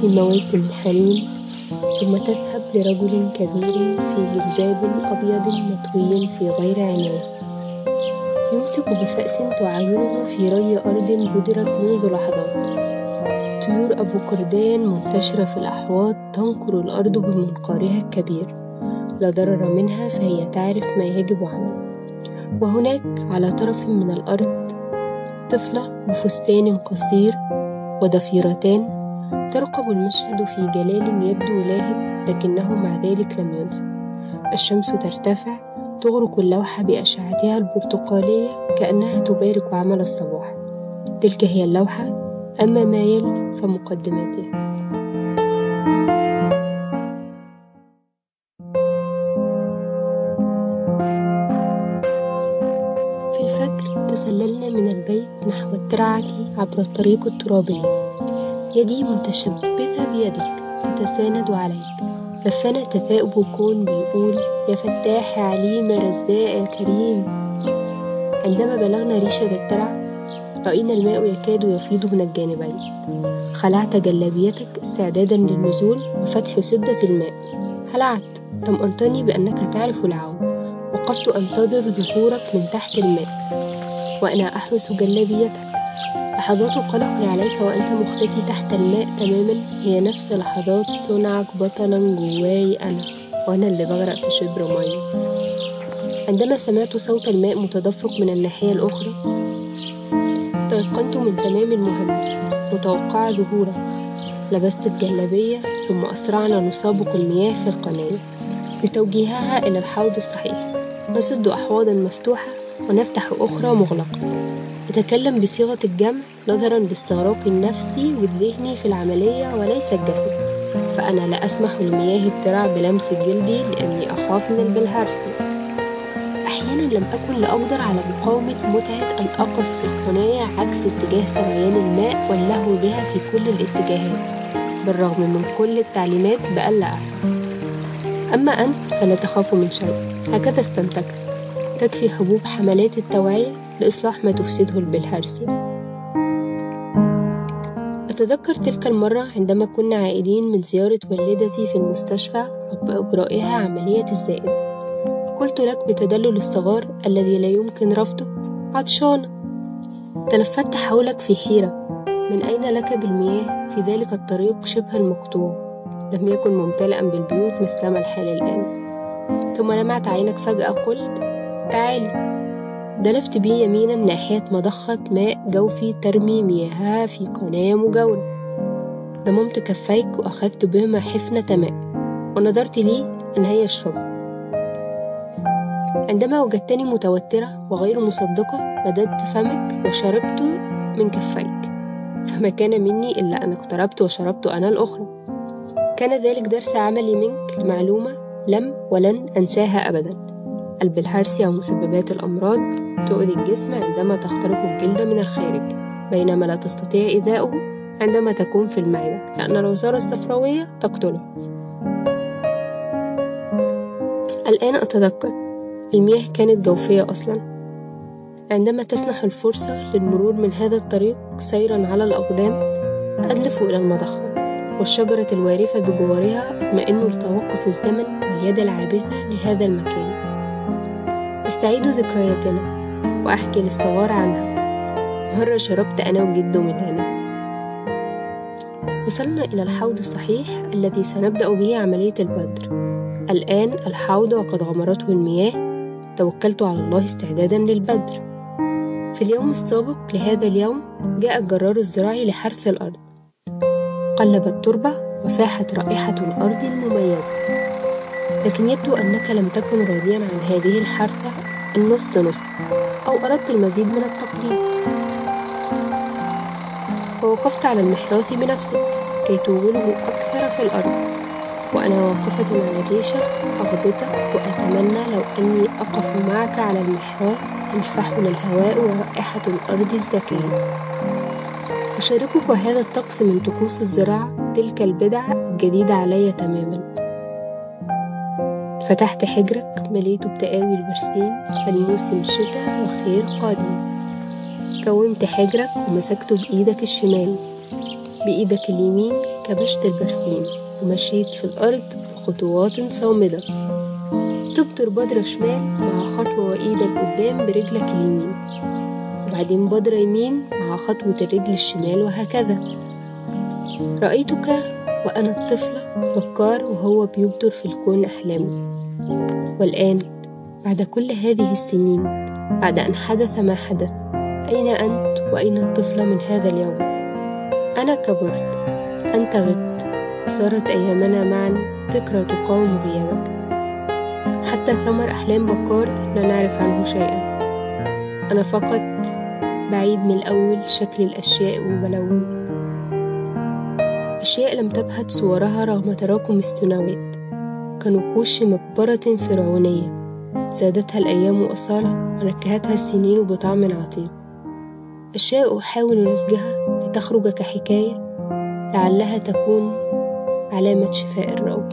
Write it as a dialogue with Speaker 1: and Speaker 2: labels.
Speaker 1: في مواسم الحريم ثم تذهب لرجل كبير في جلباب أبيض مطوي في غير عناية يمسك بفأس تعاونه في ري أرض بذرت منذ لحظات طيور أبو قردان منتشرة في الأحواض تنقر الأرض بمنقارها الكبير. لا ضرر منها فهي تعرف ما يجب عمله. وهناك على طرف من الأرض طفلة بفستان قصير وضفيرتان ترقب المشهد في جلال يبدو لاهب لكنه مع ذلك لم ينزل الشمس ترتفع تغرق اللوحة بأشعتها البرتقالية كأنها تبارك عمل الصباح. تلك هي اللوحة أما ما يلي فمقدماتها في الفجر تسللنا من البيت نحو الترعة عبر الطريق الترابي. يدي متشبثة بيدك تتساند عليك. لفنا تثاؤب كون بيقول يا فتاح يا عليم يا رزاق يا كريم عندما بلغنا ريشة الترعة رأينا الماء يكاد يفيض من الجانبين. خلعت جلابيتك استعدادا للنزول وفتح سدة الماء. هلعت. طمأنتني بأنك تعرف العوم وقفت أنتظر ظهورك من تحت الماء. وأنا أحرس جلابيتك. لحظات قلقي عليك وأنت مختفي تحت الماء تماما. هي نفس لحظات صنعك بطلا جواي أنا وأنا اللي بغرق في شبر مية عندما سمعت صوت الماء متدفق من الناحية الأخرى تيقنت من تمام المهمة متوقعة ظهورك لبست الجلابية ثم أسرعنا نسابق المياه في القناة لتوجيهها إلى الحوض الصحيح. نسد أحواضا مفتوحة ونفتح أخرى مغلقة. أتكلم بصيغة الجمع نظرا لاستغراقي النفسي والذهني في العملية وليس الجسد. فأنا لا أسمح لمياه الترع بلمس جلدي لأني أخاف من البلهارسي أحيانا لم أكن لأقدر على مقاومة متعة أن أقف في القناة عكس اتجاه سريان الماء واللهو بها في كل الاتجاهات بالرغم من كل التعليمات بألأ. أفعل أما أنت فلا تخاف من شيء. هكذا استنتجت. تكفي حبوب حملات التوعية لإصلاح ما تفسده البلهارسي أتذكر تلك المرة عندما كنا عائدين من زيارة والدتي في المستشفى عقب إجرائها عملية الزائد. قلت لك بتدلل الصغار الذي لا يمكن رفضه عطشانة تلفت حولك في حيرة. من أين لك بالمياه؟ في ذلك الطريق شبه المقطوع. لم يكن ممتلئا بالبيوت مثلما الحال الآن. ثم لمعت عينك فجأة قلت تعالي. دلفت بي يمينا ناحية مضخة ماء جوفي ترمي مياهها في قناة مجاورة ضممت كفيك وأخذت بهما حفنة ماء. ونظرت لي أن هي اشرب عندما وجدتني متوترة وغير مصدقة مددت فمك وشربت من كفيك فما كان مني إلا أن اقتربت وشربت أنا الأخرى. كان ذلك درس عملي منك لمعلومة لم ولن أنساها أبدا. البلهارسيا ومسببات الأمراض تؤذي الجسم عندما تخترق الجلد من الخارج بينما لا تستطيع إيذاؤه عندما تكون في المعدة لأن العصارة الصفراوية تقتله. الآن أتذكر المياه كانت جوفية أصلا. عندما تسنح الفرصة للمرور من هذا الطريق سيرا على الأقدام أدلف إلى المضخة والشجرة الوارفة بجوارها اطمئن لتوقف الزمن واليد العابثة لهذا المكان. أستعيد ذكرياتنا. وأحكي للصغار عنها. مرة شربت أنا وجد من هنا. وصلنا إلى الحوض الصحيح الذي سنبدأ به عملية البدر. الآن الحوض وقد غمرته المياه. توكلت على الله استعدادا للبدر. في اليوم السابق لهذا اليوم جاء الجرار الزراعي لحرث الأرض. قلب التربة وفاحت رائحة الأرض المميزة. لكن يبدو أنك لم تكن راضيا عن هذه الحرثة النص نص أو أردت المزيد من التقليد فوقفت على المحراث بنفسك كي توغله أكثر في الأرض. وأنا واقفة على الريشة أغبطك وأتمنى لو أني أقف معك على المحراث ينفحنا الهواء ورائحة الأرض الزكية. أشاركك هذا الطقس من طقوس الزراعة تلك البدعة الجديدة علي تماما. فتحت حجرك مليته بتقاوي البرسيم فالموسم شتاء وخير قادم. كومت حجرك ومسكته بإيدك الشمال. بإيدك اليمين كبشت البرسيم ومشيت في الأرض بخطوات صامدة. تبطر بودرة شمال مع خطوة وإيدك قدام برجلك اليمين. وبعدين بودرة يمين مع خطوة الرجل الشمال وهكذا. رأيتك وأنا الطفلة بكار وهو بيبدر في الكون أحلامه. والآن بعد كل هذه السنين بعد أن حدث ما حدث أين أنت وأين الطفلة من هذا اليوم؟ أنا كبرت أنت غبت. وصارت أيامنا معا ذكرى تقاوم غيابك. حتى ثمر أحلام بكار لا نعرف عنه شيئا. أنا فقط بعيد من الأول شكل الأشياء وبلون أشياء لم تبهت صورها رغم تراكم السنوات كنقوش مقبرة فرعونية. زادتها الأيام أصالة ونكهتها السنين بطعم عتيق. أشياء أحاول نسجها لتخرج كحكاية لعلها تكون علامة شفاء الروح.